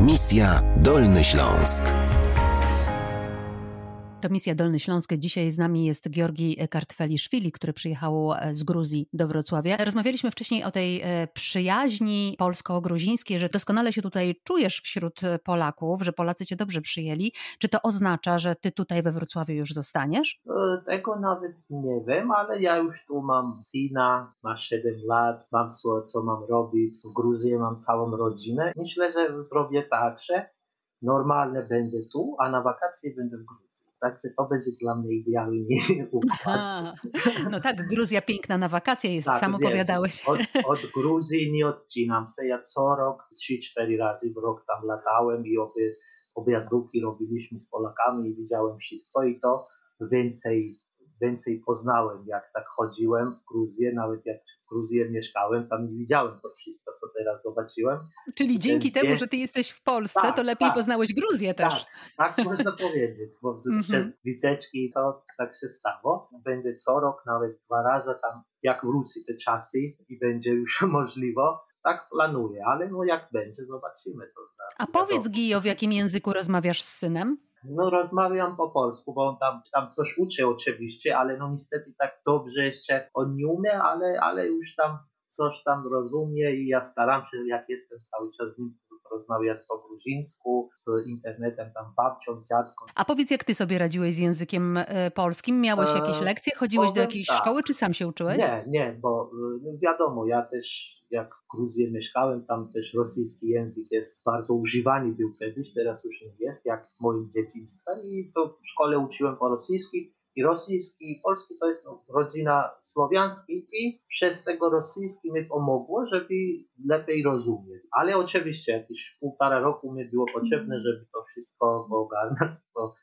Misja Dolny Śląsk. To misja Dolny Śląsk. Dzisiaj z nami jest Georgi Kartfeliszwili, który przyjechał e, z Gruzji do Wrocławia. Rozmawialiśmy wcześniej o tej e, przyjaźni polsko-gruzińskiej, że doskonale się tutaj czujesz wśród Polaków, że Polacy cię dobrze przyjęli. Czy to oznacza, że ty tutaj we Wrocławiu już zostaniesz? E, tego nawet nie wiem, ale ja już tu mam syna, ma 7 lat, mam co, co mam robić. W Gruzji mam całą rodzinę. Myślę, że zrobię tak, że normalne będę tu, a na wakacje będę w Gruzji. Także to będzie dla mnie idealnie. No tak, Gruzja piękna na wakacje jest, Tak, sam opowiadałeś. Od, od Gruzji nie odcinam się. Ja co rok, 3-4 razy w rok tam latałem i obie, objazdówki robiliśmy z Polakami i widziałem wszystko i to więcej, więcej poznałem, jak tak chodziłem w Gruzję, nawet jak w Gruzji mieszkałem, tam nie widziałem to wszystko, co teraz zobaczyłem. Czyli dzięki Gdzie- temu, że ty jesteś w Polsce, Tak, to lepiej tak. poznałeś Gruzję też. Tak, tak można powiedzieć, bo Mhm. przez wycieczki to tak się stało. Będzie co rok, nawet dwa razy tam, jak wróci te czasy i będzie już możliwe, tak planuję, ale no jak będzie, zobaczymy to. A powiedz Gijo, w jakim języku rozmawiasz z synem? No rozmawiam po polsku, bo on tam, tam coś uczy oczywiście, ale no niestety tak dobrze jeszcze on nie umie, ale, ale już tam coś tam rozumie i ja staram się, jak jestem cały czas z nim, rozmawiać po gruzińsku, z internetem tam babcią, dziadką. A powiedz, jak ty sobie radziłeś z językiem e, polskim? Miałeś E, jakieś lekcje? Chodziłeś do jakiejś tak. szkoły, czy sam się uczyłeś? Nie, nie, bo y, no wiadomo, ja też jak w Gruzji mieszkałem, tam też rosyjski język jest bardzo używany był kiedyś, teraz już nie jest, jak w moim dzieciństwie i to w szkole uczyłem po rosyjsku i rosyjski i polski to jest no, rodzina słowiański i przez tego rosyjski mi pomogło, żeby lepiej rozumieć. Ale oczywiście jakieś półtora roku mi było potrzebne, żeby to wszystko ogarnąć,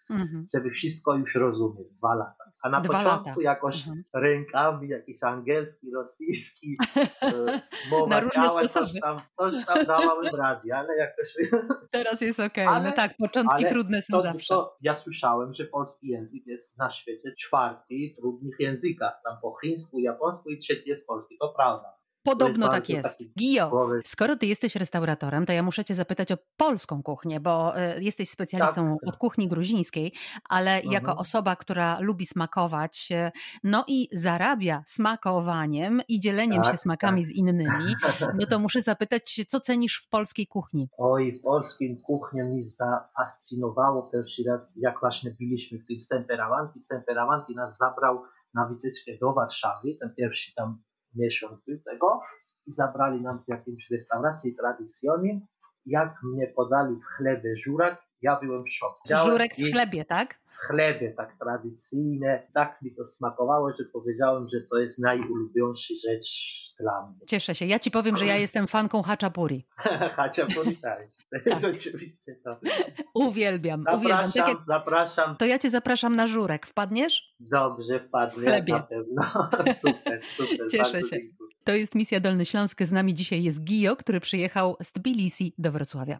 Mhm. żeby wszystko już rozumieć, dwa lata. A na Dwa początku lata. jakoś Mhm. rękami, jakiś angielski, rosyjski, e, mowa Na ciała, coś tam, coś tam dałem radzie, ale jakoś... Teraz jest okej. Ale- No tak, początki trudne są To, zawsze. to ja słyszałem, że polski język jest na świecie czwarty trudnych językach. Tam po chińsku, japońsku i trzeci jest polski. To prawda. Podobno tak jest Gijo, skoro ty jesteś restauratorem, to ja muszę cię zapytać o polską kuchnię, bo e, jesteś specjalistą Tak. od kuchni gruzińskiej, ale jako Mhm. osoba, która lubi smakować, e, no i zarabia smakowaniem i dzieleniem Tak, się smakami tak. z innymi, no to muszę zapytać, co cenisz w polskiej kuchni? Oj, polskim kuchnią mi zafascynowało pierwszy raz, jak właśnie byliśmy w tym Semperamanti. Semperamanti nas zabrał na wycieczkę do Warszawy, ten pierwszy tam miesiąc tego i zabrali nam w jakimś restauracji tradycyjnej. Jak mnie podali w chlebie żurek, ja byłem w szoku. Żurek w chlebie, tak? Chlebie tak tradycyjne. Tak mi to smakowało, że powiedziałem, że to jest najulubieńsza rzecz dla mnie. Cieszę się. Ja ci powiem, że ja jestem fanką haczapuri. Haciapuri też. Tak. Rzeczywiście to. Uwielbiam, uwielbiam. Tak Zapraszam, jak, zapraszam. to ja cię zapraszam na żurek. Wpadniesz? Dobrze, W wpadnie chlebie. na pewno. Super, super. Cieszę się. dziękuję. To jest misja Dolny Śląsk. Z nami dzisiaj jest Gijo, który przyjechał z Tbilisi do Wrocławia.